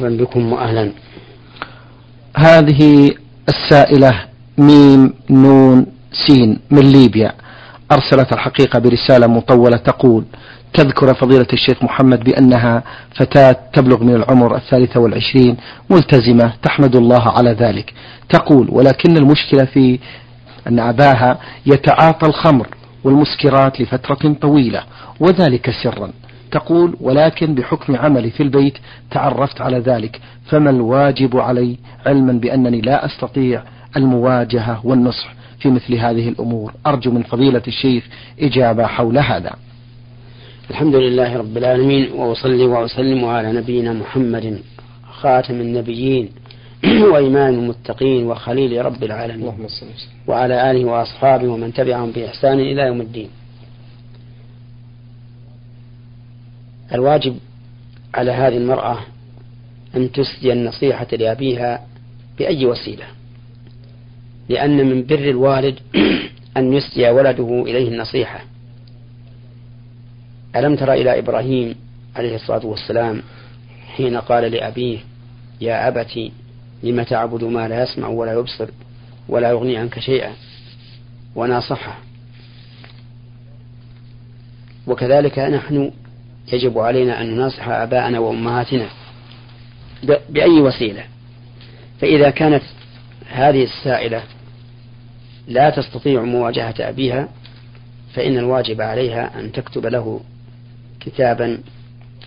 مرحبا بكم وأهلا. هذه السائلة ميم نون سين من ليبيا. أرسلت الحقيقة برسالة مطولة تقول تذكر فضيلة الشيخ محمد بأنها فتاة تبلغ من العمر الثالثة والعشرين ملتزمة تحمد الله على ذلك. تقول ولكن المشكلة في أن أباها يتعاطى الخمر والمسكرات لفترة طويلة وذلك سرا. تقول ولكن بحكم عملي في البيت تعرفت على ذلك. فما الواجب علي علما بأنني لا أستطيع المواجهة والنصح في مثل هذه الأمور؟ أرجو من فضيلة الشيخ إجابة حول هذا. الحمد لله رب العالمين وأصلي وأسلم على نبينا محمد خاتم النبيين وإمام المتقين وخليل رب العالمين. وعلى آله وأصحابه ومن تبعهم بإحسان إلى يوم الدين. الواجب على هذه المرأة أن تسدي النصيحة لأبيها بأي وسيلة؟ لأن من بر الوالد أن يسدي ولده إليه النصيحة. ألم تر إلى إبراهيم عليه الصلاة والسلام حين قال لأبيه يا أبت لم تعبد ما لا يسمع ولا يبصر ولا يغني عنك شيئا؟ وناصحه. وكذلك نحن يجب علينا أن نناصح آباءنا وأمهاتنا بأي وسيلة. فإذا كانت هذه السائلة لا تستطيع مواجهة أبيها فإن الواجب عليها أن تكتب له كتابا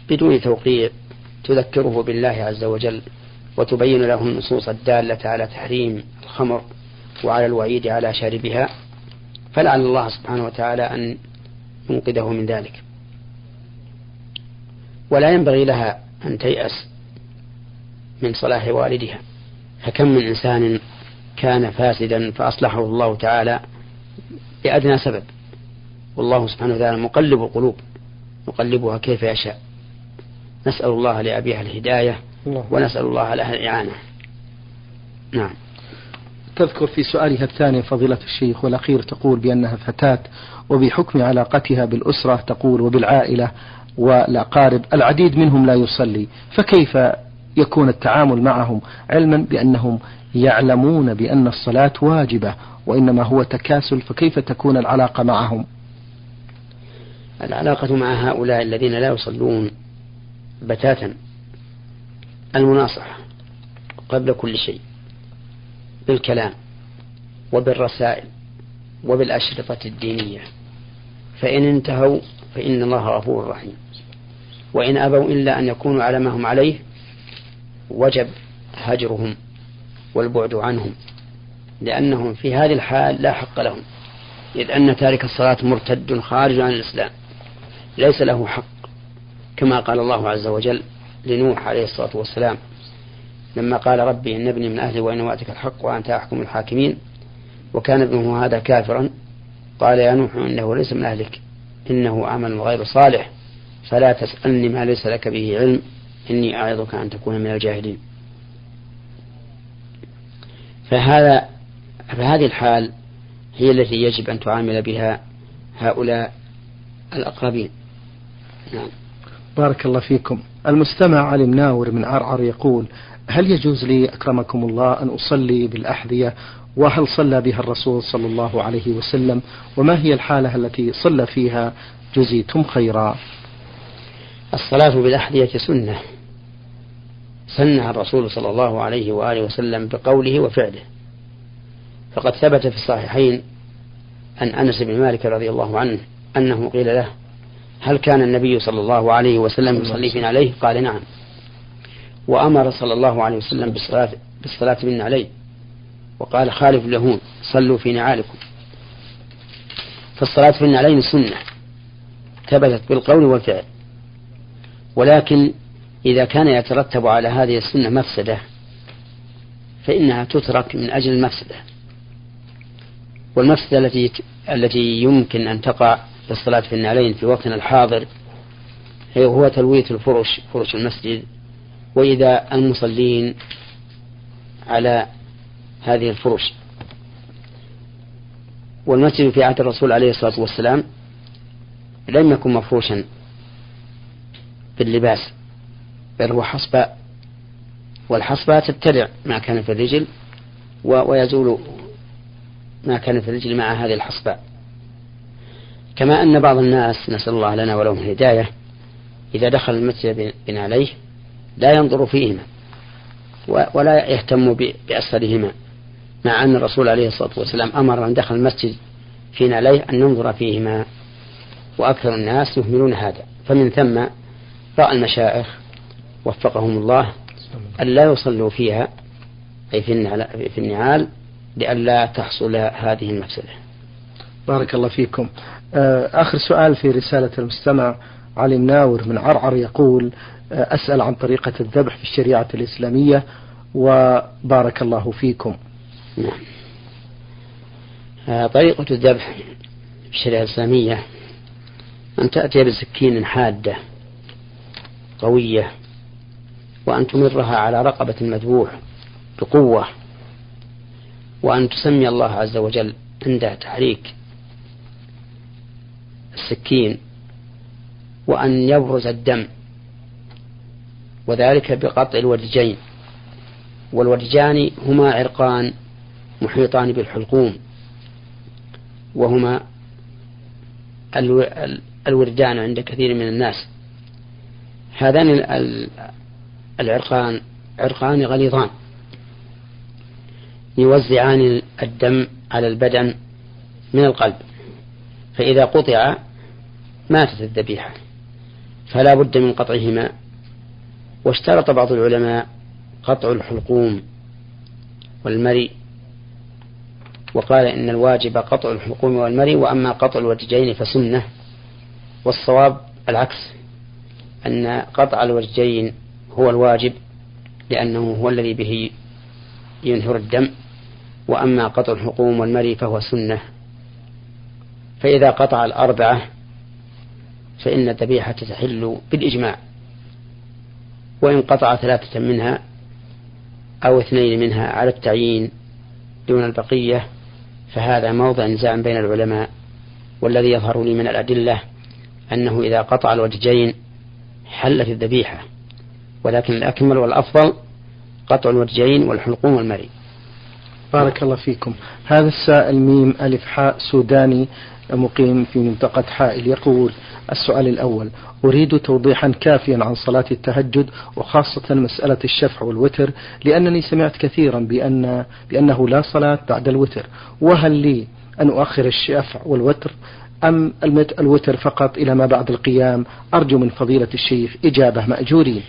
بدون توقيع تذكره بالله عز وجل وتبين له النصوص الدالة على تحريم الخمر وعلى الوعيد على شاربها. فلعل الله سبحانه وتعالى أن ينقذه من ذلك. ولا ينبغي لها أن تيأس من صلاح والدها. فكم من إنسان كان فاسدا فأصلحه الله تعالى بأدنى سبب. والله سبحانه وتعالى مقلب القلوب يقلبها كيف يشاء. نسأل الله لأبيها الهداية ونسأل الله لها الإعانة. نعم. تذكر في سؤالها الثاني فضيلة الشيخ والأخير تقول بأنها فتاة وبحكم علاقتها بالأسرة تقول وبالعائلة والأقارب العديد منهم لا يصلي فكيف يكون التعامل معهم علما بأنهم يعلمون بأن الصلاة واجبة وإنما هو تكاسل فكيف تكون العلاقة معهم؟ العلاقة مع هؤلاء الذين لا يصلون بتاتا المناصحة قبل كل شيء بالكلام وبالرسائل وبالأشرطة الدينية فإن انتهوا فإن الله غفور رحيم. وإن أبوا إلا أن يكونوا على ما هم عليه وجب هجرهم والبعد عنهم لأنهم في هذه الحال لا حق لهم إذ أن تارك الصلاة مرتد خارج عن الإسلام ليس له حق كما قال الله عز وجل لنوح عليه الصلاة والسلام لما قال ربي إن ابني من أهلي وإن وأتك الحق وأنت أحكم الحاكمين وكان ابنه هذا كافرا قال يا نوح إنه ليس من أهلك إنه عمل غير صالح. فلا تسألني ما ليس لك به علم. إني أعظك أن تكون من الجاهلين. فهذا فهذه الحال هي التي يجب أن تعامل بها هؤلاء الأقربين. نعم. بارك الله فيكم. المستمع علي مناور من عرعر يقول هل يجوز لي أكرمكم الله أن أصلي بالأحذية؟ وهل صلى بها الرسول صلى الله عليه وسلم؟ وما هي الحالة التي صلى فيها؟ جزيتم خيرا. الصلاة بالأحذية سنة. سنها الرسول صلى الله عليه وآله وسلم بقوله وفعله. فقد ثبت في الصحيحين عن أنس بن مالك رضي الله عنه أنه قيل له هل كان النبي صلى الله عليه وسلم يصلي بنا عليه؟ قال نعم. وأمر صلى الله عليه وسلم بالصلاة بالصلاة بنا عليه. وقال خالف اليهود صلوا في نعالكم. فالصلاة في النعلين سنة. ثبتت بالقول والفعل. ولكن إذا كان يترتب على هذه السنة مفسدة فإنها تترك من أجل المفسدة. والمفسدة التي التي يمكن أن تقع في الصلاة في النعلين في وقتنا الحاضر هو تلوية الفرش فرش المسجد. وإذا المصلين على هذه الفرش. والمسجد في عهد الرسول عليه الصلاة والسلام لم يكن مفروشا. باللباس بل هو حسب والحصبة تبتلع ما كان في الرجل ويزول ما كان في الرجل مع هذه الحصبة. كما أن بعض الناس نسأل الله لنا ولهم الهداية إذا دخل المسجد بنعليه لا ينظر فيهما ولا يهتم بأسفلهما مع أن الرسول عليه الصلاة والسلام أمر من دخل المسجد في نعليه أن ينظر فيهما. وأكثر الناس يهملون هذا. فمن ثم رأى المشائخ وفقهم الله أن لا يصلوا فيها أي في النعال لئلا تحصل هذه المفسدة. بارك الله فيكم. آه، آخر سؤال في رسالة المستمع علي مناور من عرعر يقول آه، أسأل عن طريقة الذبح في الشريعة الإسلامية وبارك الله فيكم. نعم. آه، طريقة الذبح في الشريعة الإسلامية أن تأتي بسكين حادة قوية وأن تمرها على رقبة المذبوح بقوة وأن تسمي الله عز وجل عند تحريك السكين وأن يبرز الدم وذلك بقطع الودجين والودجان هما عرقان محيطان بالحلقوم وهما الوردان عند كثير من الناس. هذان العرقان عرقان غليظان. يوزعان الدم على البدن من القلب. فإذا قطع ماتت الذبيحة. فلا بد من قطعهما. واشترط بعض العلماء قطع الحلقوم والمري. وقال إن الواجب قطع الحلقوم والمري وأما قطع الوجهين فسنة. والصواب العكس. أن قطع الوجهين هو الواجب لأنه هو الذي به ينهر الدم. وأما قطع الحقوم والمري فهو سنة. فإذا قطع الأربعة فإن الذبيحة تحل بالإجماع. وإن قطع ثلاثة منها أو اثنين منها على التعيين دون البقية فهذا موضع نزاع بين العلماء والذي يظهر لي من الأدلة أنه إذا قطع الوجهين حلت الذبيحة ولكن الأكمل والأفضل قطع الوجهين والحلقوم والمري. بارك الله فيكم. هذا السائل ميم ألف حاء سوداني مقيم في منطقة حائل يقول السؤال الأول أريد توضيحا كافيا عن صلاة التهجد وخاصة مسألة الشفع والوتر لأنني سمعت كثيرا بأن بأنه لا صلاة بعد الوتر. وهل لي أن أؤخر الشفع والوتر؟ أم الوتر فقط إلى ما بعد القيام؟ أرجو من فضيلة الشيخ إجابة مأجورين.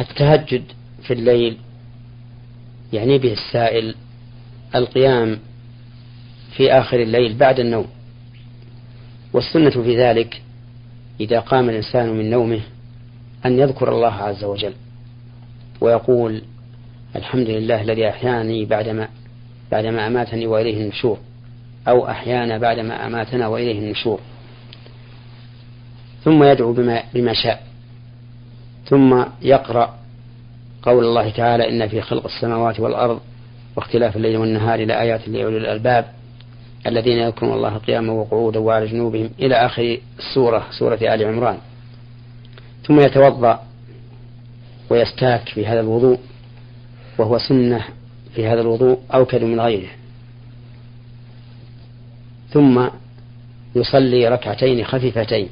التهجد في الليل يعني به السائل القيام في آخر الليل بعد النوم. والسنة في ذلك إذا قام الإنسان من نومه أن يذكر الله عز وجل ويقول الحمد لله الذي أحياني بعدما بعدما أماتني وإليه النشور أو أحيانا بعدما أماتنا وإليه النشور. ثم يدعو بما, بما شاء. ثم يقرأ قول الله تعالى إن في خلق السماوات والأرض واختلاف الليل والنهار لآيات لأولي الألباب الذين يذكرون الله قياما وقعودا وعلى جنوبهم إلى آخر السورة سورة آل عمران. ثم يتوضأ ويستاك في هذا الوضوء وهو سنة في هذا الوضوء أوكد من غيره. ثم يصلي ركعتين خفيفتين.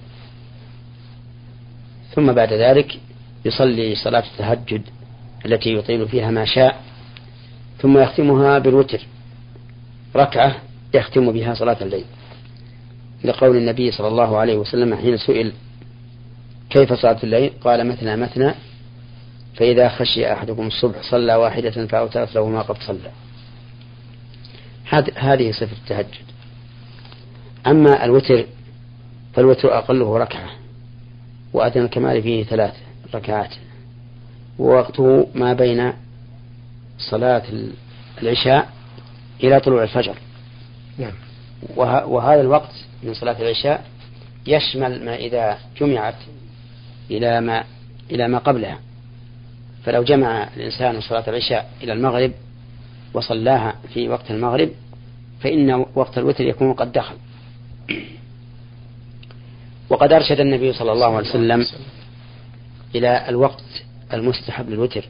ثم بعد ذلك يصلي صلاة التهجد التي يطيل فيها ما شاء ثم يختمها بالوتر. ركعة يختم بها صلاة الليل. لقول النبي صلى الله عليه وسلم حين سئل كيف صلاة الليل؟ قال مثنى مثنى فإذا خشي أحدكم الصبح صلى واحدة فأوترت له ما قد صلى. هذه صفة التهجد. أما الوتر فالوتر أقله ركعة وأدنى الكمال فيه ثلاث ركعات ووقته ما بين صلاة العشاء إلى طلوع الفجر. نعم. وهذا الوقت من صلاة العشاء يشمل ما إذا جمعت إلى ما إلى ما قبلها. فلو جمع الإنسان صلاة العشاء إلى المغرب وصلاها في وقت المغرب فإن وقت الوتر يكون قد دخل. وقد أرشد النبي صلى الله عليه وسلم إلى الوقت المستحب للوتر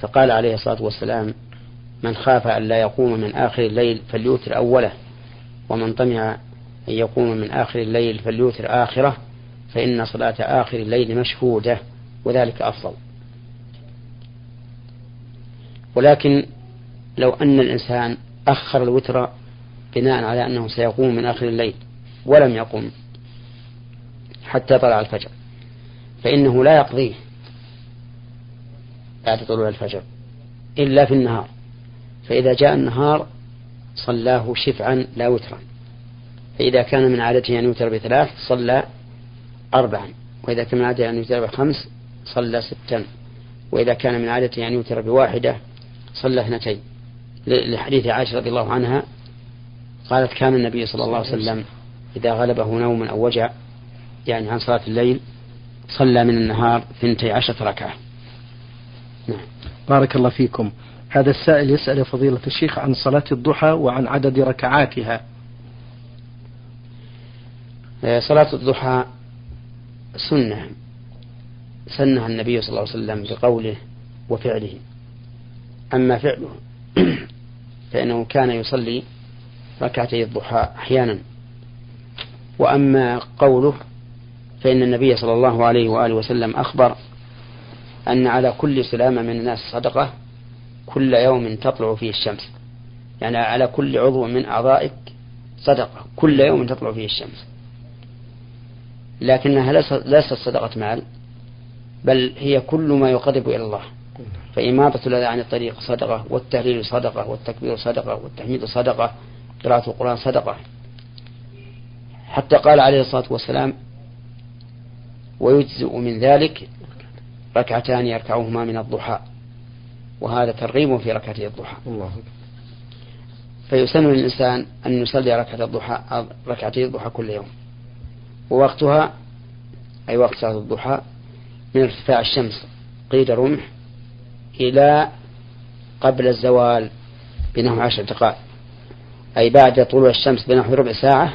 فقال عليه الصلاة والسلام من خاف أن لا يقوم من آخر الليل فليوتر أوله ومن طمع أن يقوم من آخر الليل فليوتر آخره فإن صلاة آخر الليل مشهودة وذلك أفضل. ولكن لو أن الإنسان أخر الوتر بناء على أنه سيقوم من آخر الليل ولم يقم حتى طلع الفجر. فإنه لا يقضيه بعد طلوع الفجر إلا في النهار. فإذا جاء النهار صلاه شفعا لا وترا. فإذا كان من عادته أن يوتر بثلاث صلى أربعا وإذا كان من عادته أن يوتر بخمس صلى ستا وإذا كان من عادته أن يوتر بواحدة صلى اثنتين. لحديث عائشة رضي الله عنها قالت كان النبي صلى الله عليه وسلم إذا غلبه نوم أو وجع يعني عن صلاة الليل صلى من النهار ثنتي عشرة ركعة. نعم. بارك الله فيكم. هذا السائل يسأل فضيلة الشيخ عن صلاة الضحى وعن عدد ركعاتها. آه، صلاة الضحى سنة. سنها النبي صلى الله عليه وسلم بقوله وفعله. أما فعله فإنه كان يصلي ركعتي الضحى أحيانا. وأما قوله فإن النبي صلى الله عليه وآله وسلم أخبر أن على كل سلامة من الناس صدقة كل يوم تطلع فيه الشمس. يعني على كل عضو من أعضائك صدقة كل يوم تطلع فيه الشمس. لكنها ليست صدقة مال بل هي كل ما يقرب إلى الله. فإماطة الأذى عن الطريق صدقة والتهليل صدقة والتكبير صدقة والتحميد صدقة. قراءة القرآن صدقة. حتى قال عليه الصلاة والسلام ويجزئ من ذلك ركعتان يركعهما من الضحى. وهذا ترغيب في ركعتي الضحى. الله فيسن للإنسان أن يصلي ركعة الضحى ركعتي الضحى كل يوم. ووقتها أي وقت صلاة الضحى من ارتفاع الشمس قيد رمح إلى قبل الزوال بنحو عشر دقائق. أي بعد طلوع الشمس بنحو ربع ساعة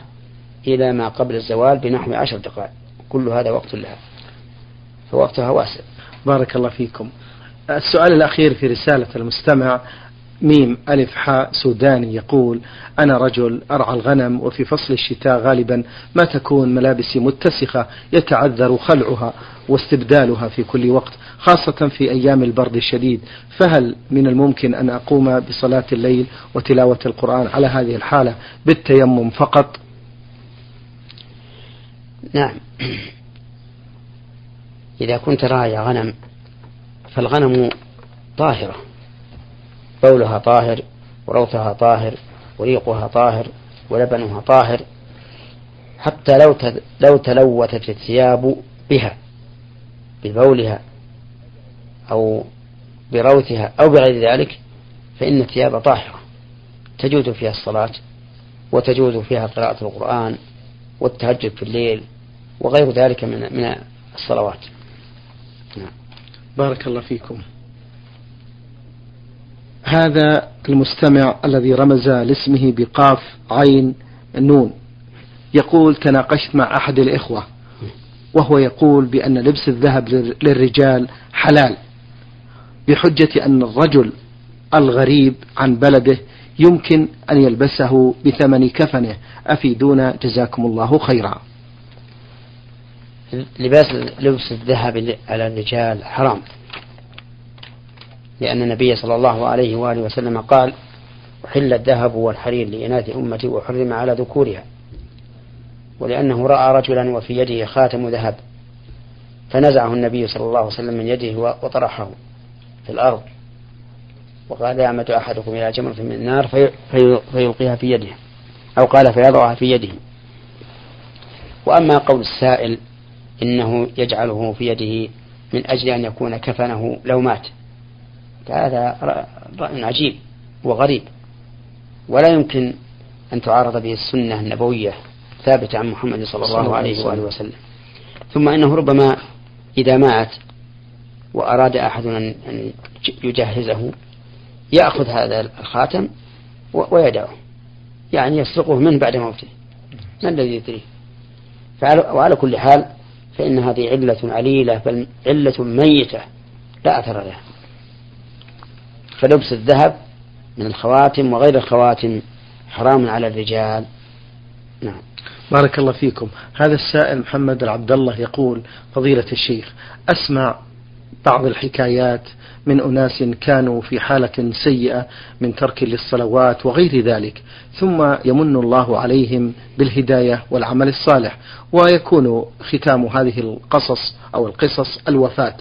إلى ما قبل الزوال بنحو عشر دقائق. كل هذا وقت لها. فوقتها واسع. بارك الله فيكم. السؤال الأخير في رسالة المستمع. ميم ألف حاء سوداني يقول أنا رجل أرعى الغنم وفي فصل الشتاء غالبا ما تكون ملابسي متسخة يتعذر خلعها واستبدالها في كل وقت خاصة في أيام البرد الشديد. فهل من الممكن أن أقوم بصلاة الليل وتلاوة القرآن على هذه الحالة بالتيمم فقط؟ نعم. إذا كنت راعي غنم فالغنم طاهرة. بولها طاهر وروثها طاهر وريقها طاهر ولبنها طاهر حتى لو لو تلوثت الثياب بها ببولها أو بروثها أو بغير ذلك فإن الثياب طاهرة تجوز فيها الصلاة وتجوز فيها قراءة القرآن والتهجد في الليل وغير ذلك من من الصلوات. نعم. بارك الله فيكم. هذا المستمع الذي رمز لاسمه بقاف عين نون يقول تناقشت مع أحد الإخوة وهو يقول بأن لبس الذهب للرجال حلال بحجة أن الرجل الغريب عن بلده يمكن أن يلبسه بثمن كفنه. أفيدونا جزاكم الله خيرا. لباس لبس الذهب على الرجال حرام. لأن النبي صلى الله عليه وآله وسلم قال أحل الذهب والحرير لإناث أمتي وحرم على ذكورها ولأنه رأى رجلا وفي يده خاتم ذهب فنزعه النبي صلى الله عليه وسلم من يده وطرحه في الأرض وقال يعمد أحدكم إلى جمرة من النار في في فيلقيها في يده أو قال فيضعها في يده. وأما قول السائل إنه يجعله في يده من أجل أن يكون كفنه لو مات. فهذا رأي عجيب وغريب. ولا يمكن أن تعارض به السنة النبوية ثابتة عن محمد صلى الله عليه وآله وسلم. ثم إنه ربما إذا مات وأراد أحد أن يجهزه يأخذ هذا الخاتم ويدعه يعني يسرقه من بعد موته. ما الذي يدريه؟ وعلى كل حال فإن هذه علة عليلة بل علة ميتة لا أثر له فلبس الذهب من الخواتم وغير الخواتم حرام على الرجال. نعم. بارك الله فيكم. هذا السائل محمد العبد الله يقول فضيلة الشيخ أسمع بعض الحكايات من أناس كانوا في حالة سيئة من ترك للصلوات وغير ذلك ثم يمن الله عليهم بالهداية والعمل الصالح ويكون ختام هذه القصص أو القصص الوفاة.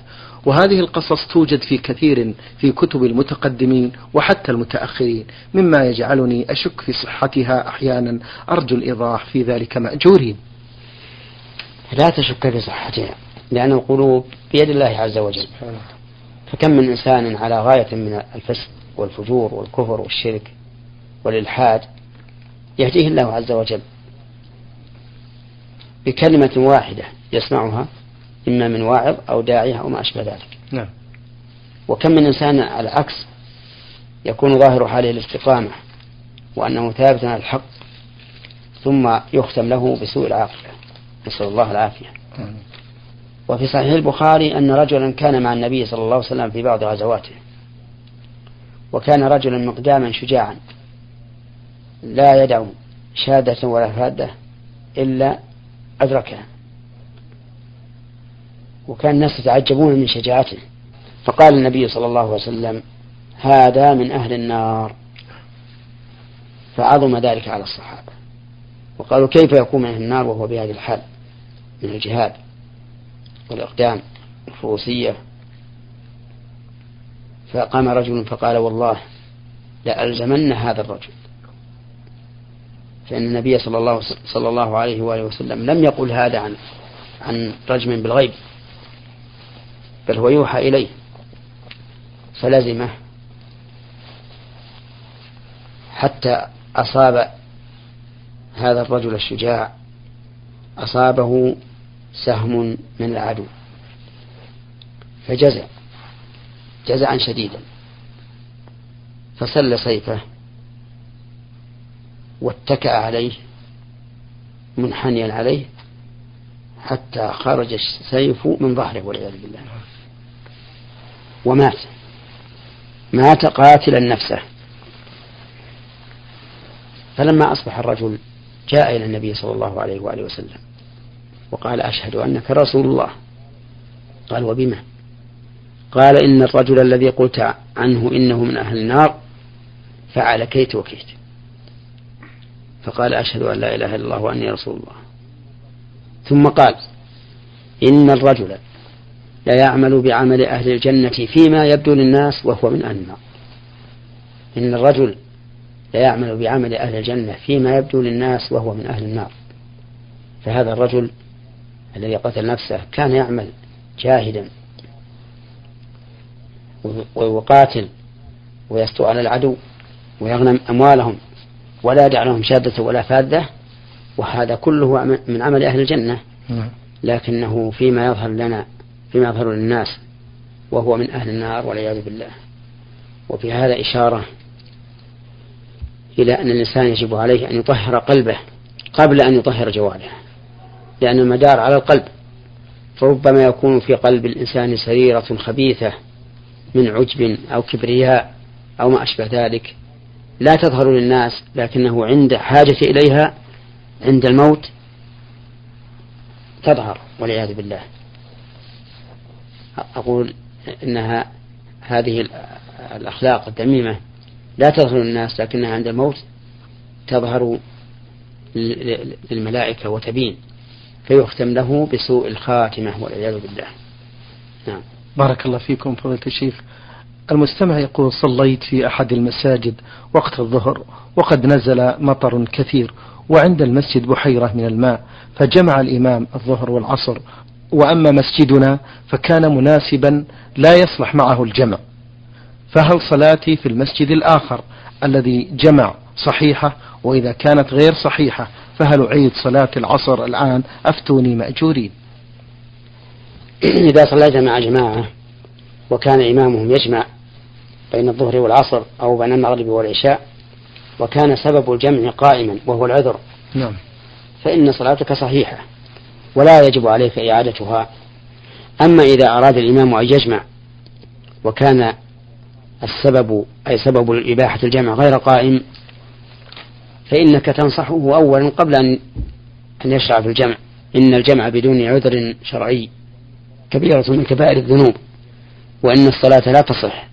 وهذه القصص توجد في كثير في كتب المتقدمين وحتى المتأخرين مما يجعلني أشك في صحتها أحيانا أرجو الإيضاح في ذلك مأجورين. لا تشك في صحتها. لأن القلوب بيد الله عز وجل. فكم من إنسان على غاية من الفسق والفجور والكفر والشرك والإلحاد يهديه الله عز وجل بكلمة واحدة يسمعها إما من واعظ أو داعية أو ما أشبه ذلك. نعم. وكم من إنسان على العكس يكون ظاهر حاله الاستقامة وأنه ثابت على الحق ثم يختم له بسوء العاقبة. نسأل الله العافية. وفي صحيح البخاري أن رجلا كان مع النبي صلى الله عليه وسلم في بعض غزواته. وكان رجلا مقداما شجاعا. لا يدع شادة ولا فادة إلا أدركها. وكان الناس يتعجبون من شجاعته. فقال النبي صلى الله عليه وسلم هذا من أهل النار. فعظم ذلك على الصحابة. وقالوا كيف يكون من النار وهو بهذه الحال من الجهاد؟ والإقدام والفروسية فقام رجل فقال والله لألزمن هذا الرجل. فإن النبي صلى الله صلى الله عليه وآله وسلم لم يقل هذا عن عن رجم بالغيب بل هو يوحى إليه. فلزمه حتى أصاب هذا الرجل الشجاع أصابه سهم من العدو. فجزع جزعا شديدا. فسل سيفه واتكأ عليه منحنيا عليه حتى خرج السيف من ظهره والعياذ بالله. ومات. مات قاتلا نفسه. فلما أصبح الرجل جاء إلى النبي صلى الله عليه وآله وسلم. وقال أشهد أنك رسول الله. قال وبما؟ قال إن الرجل الذي قلت عنه إنه من أهل النار فعل كيت وكيت. فقال أشهد أن لا إله إلا الله وأني رسول الله. ثم قال إن الرجل لا يعمل بعمل أهل الجنة فيما يبدو للناس وهو من أهل النار. إن الرجل لا يعمل بعمل أهل الجنة فيما يبدو للناس وهو من أهل النار. فهذا الرجل الذي قتل نفسه كان يعمل جاهدا ويقاتل ويستو على العدو ويغنم أموالهم ولا يدع لهم شادة ولا فادة وهذا كله من عمل أهل الجنة. نعم. لكنه فيما يظهر لنا فيما يظهر للناس وهو من أهل النار والعياذ بالله. وفي هذا إشارة إلى أن الإنسان يجب عليه أن يطهر قلبه قبل أن يطهر جوارحه لأن المدار على القلب. فربما يكون في قلب الإنسان سريرة خبيثة من عجب أو كبرياء أو ما أشبه ذلك. لا تظهر للناس لكنه عند حاجة إليها عند الموت تظهر والعياذ بالله. أقول إنها هذه الأخلاق الذميمة لا تظهر للناس لكنها عند الموت تظهر للملائكة وتبين. فيختم له بسوء الخاتمة والعياذ بالله. نعم. بارك الله فيكم فضيلة الشيخ. المستمع يقول صليت في أحد المساجد وقت الظهر وقد نزل مطر كثير وعند المسجد بحيرة من الماء فجمع الإمام الظهر والعصر. وأما مسجدنا فكان مناسبا لا يصلح معه الجمع. فهل صلاتي في المسجد الآخر الذي جمع صحيحة وإذا كانت غير صحيحة فهل أعيد صلاة العصر الآن؟ أفتوني مأجورين. إذا صليت مع جماعة وكان إمامهم يجمع بين الظهر والعصر أو بين المغرب والعشاء وكان سبب الجمع قائما وهو العذر نعم. فإن صلاتك صحيحة ولا يجب عليك إعادتها. أما إذا أراد الإمام أن يجمع وكان السبب أي سبب إباحة الجمع غير قائم فإنك تنصحه أولا قبل أن أن يشرع في الجمع. إن الجمع بدون عذر شرعي كبيرة من كبائر الذنوب وإن الصلاة لا تصح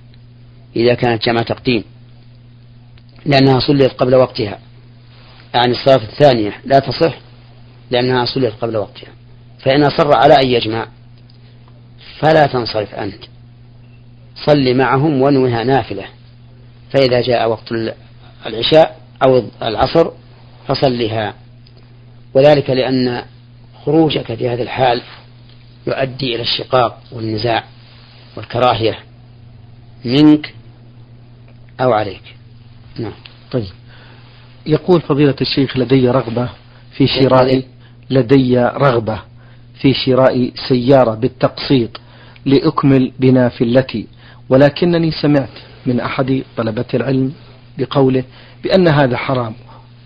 إذا كانت جمع تقديم لأنها صليت قبل وقتها. يعني الصلاة الثانية لا تصح لأنها صليت قبل وقتها. فإن أصر على أن يجمع فلا تنصرف أنت. صل معهم وانوها نافلة. فإذا جاء وقت العشاء أو العصر فصلها. وذلك لأن خروجك في هذه الحال يؤدي إلى الشقاق والنزاع والكراهية منك أو عليك. نعم. طيب. يقول فضيلة الشيخ لدي رغبة في شراء لدي رغبة في شراء سيارة بالتقسيط لأكمل بنافلتي ولكنني سمعت من أحد طلبة العلم بقوله بأن هذا حرام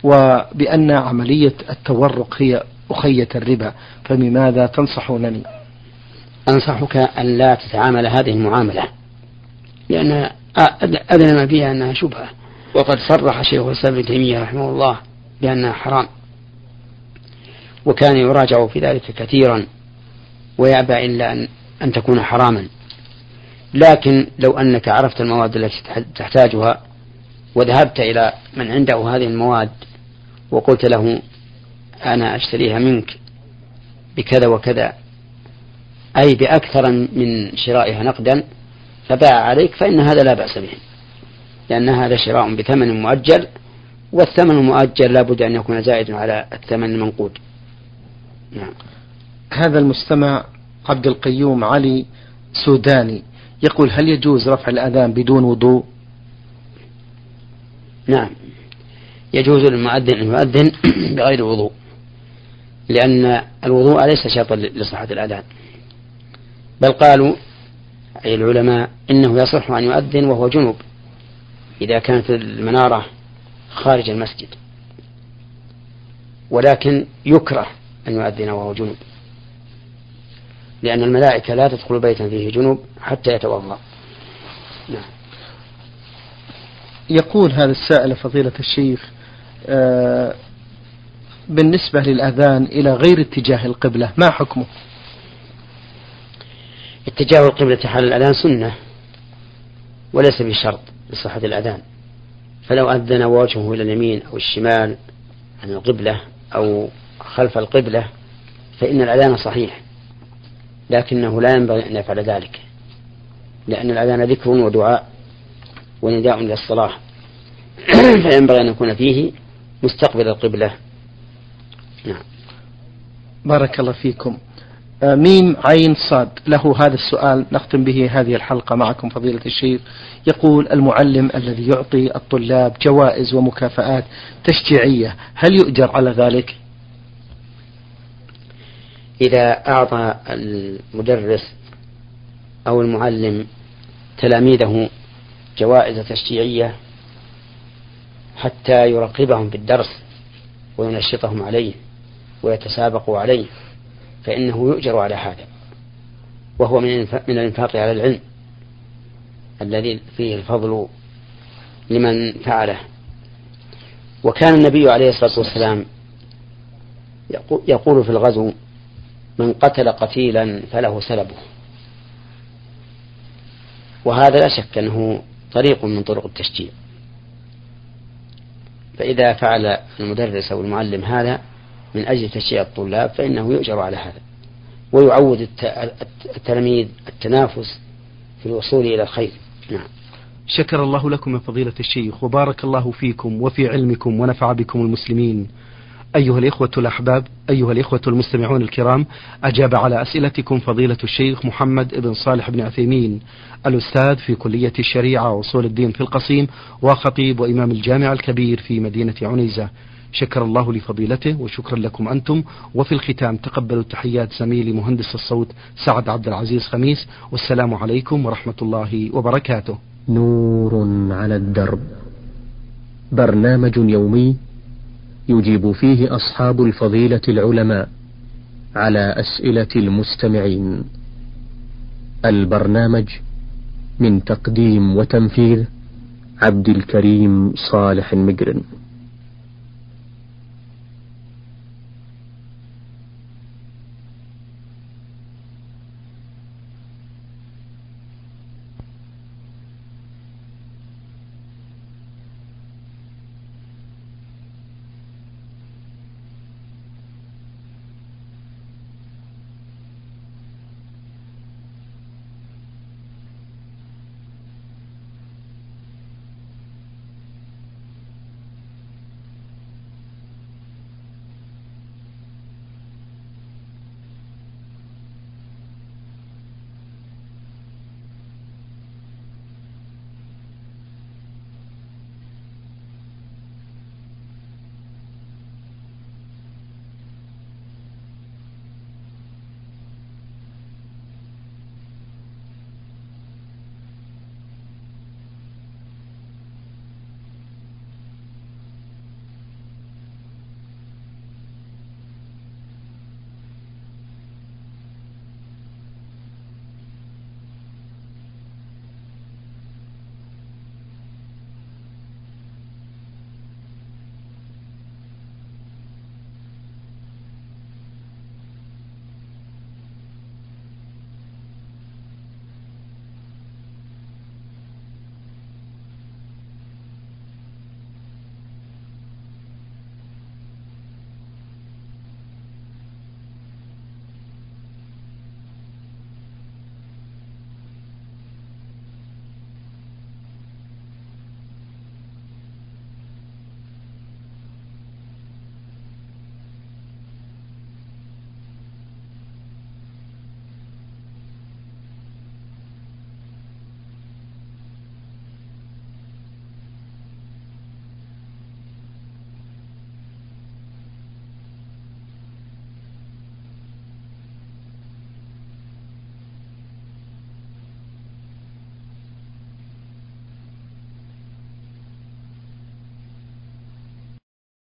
وبأن عملية التورق هي أخية الربا. فبماذا تنصحونني؟ أنصحك أن لا تتعامل هذه المعاملة لأن أدنى ما فيها أنها شبهة. وقد صرح شيخ الإسلام ابن تيمية رحمه الله بأنها حرام وكان يراجع في ذلك كثيرا ويأبى إلا أن, أن تكون حراما. لكن لو أنك عرفت المواد التي تحتاجها وذهبت إلى من عنده هذه المواد وقلت له أنا أشتريها منك بكذا وكذا أي بأكثر من شرائها نقدا فباع عليك فإن هذا لا بأس به لأن هذا شراء بثمن مؤجل والثمن المؤجل لابد أن يكون زائد على الثمن المنقود نعم. هذا المستمع عبد القيوم علي سوداني يقول هل يجوز رفع الأذان بدون وضوء نعم. يجوز للمؤذن أن يؤذن بغير وضوء لأن الوضوء ليس شرطا لصحة الأذان. بل قالوا أي العلماء إنه يصح أن يؤذن وهو جنب إذا كانت المنارة خارج المسجد. ولكن يكره أن يؤذن وهو جنب لأن الملائكة لا تدخل بيتا فيه جنوب حتى يتوضأ. نعم. يقول هذا السائل فضيلة الشيخ آه بالنسبة للأذان إلى غير اتجاه القبلة ما حكمه؟ اتجاه القبلة حال الأذان سنة وليس بشرط لصحة الأذان. فلو أذن وجهه إلى اليمين أو الشمال عن القبلة أو خلف القبلة فإن الأذان صحيح لكنه لا ينبغي أن يفعل ذلك لأن الأذان ذكر ودعاء. ونداء للصلاة فينبغي أن يكون فيه مستقبل القبلة. نعم. بارك الله فيكم. آه، ميم عين صاد له هذا السؤال نختم به هذه الحلقة معكم فضيلة الشيخ. يقول المعلم الذي يعطي الطلاب جوائز ومكافآت تشجيعية هل يؤجر على ذلك؟ إذا أعطى المدرس أو المعلم تلاميذه جوائز تشجيعية حتى يرقبهم في الدرس وينشطهم عليه ويتسابقوا عليه فإنه يؤجر على هذا وهو من من الإنفاق على العلم الذي فيه الفضل لمن فعله. وكان النبي عليه الصلاة والسلام يقول في الغزو من قتل قتيلا فله سلبه. وهذا لا شك أنه طريق من طرق التشجيع. فإذا فعل المدرس أو المعلم هذا من أجل تشجيع الطلاب فإنه يؤجر على هذا ويعود التلاميذ التنافس في الوصول إلى الخير. نعم. شكر الله لكم يا فضيلة الشيخ وبارك الله فيكم وفي علمكم ونفع بكم المسلمين. أيها الإخوة الأحباب أيها الإخوة المستمعون الكرام أجاب على أسئلتكم فضيلة الشيخ محمد بن صالح بن عثيمين الأستاذ في كلية الشريعة وأصول الدين في القصيم وخطيب وإمام الجامع الكبير في مدينة عنيزة. شكر الله لفضيلته وشكرا لكم أنتم. وفي الختام تقبلوا تحيات زميلي مهندس الصوت سعد عبد العزيز خميس والسلام عليكم ورحمة الله وبركاته. نور على الدرب. برنامج يومي يجيب فيه أصحاب الفضيلة العلماء على أسئلة المستمعين. البرنامج من تقديم وتنفيذ عبد الكريم صالح المقرن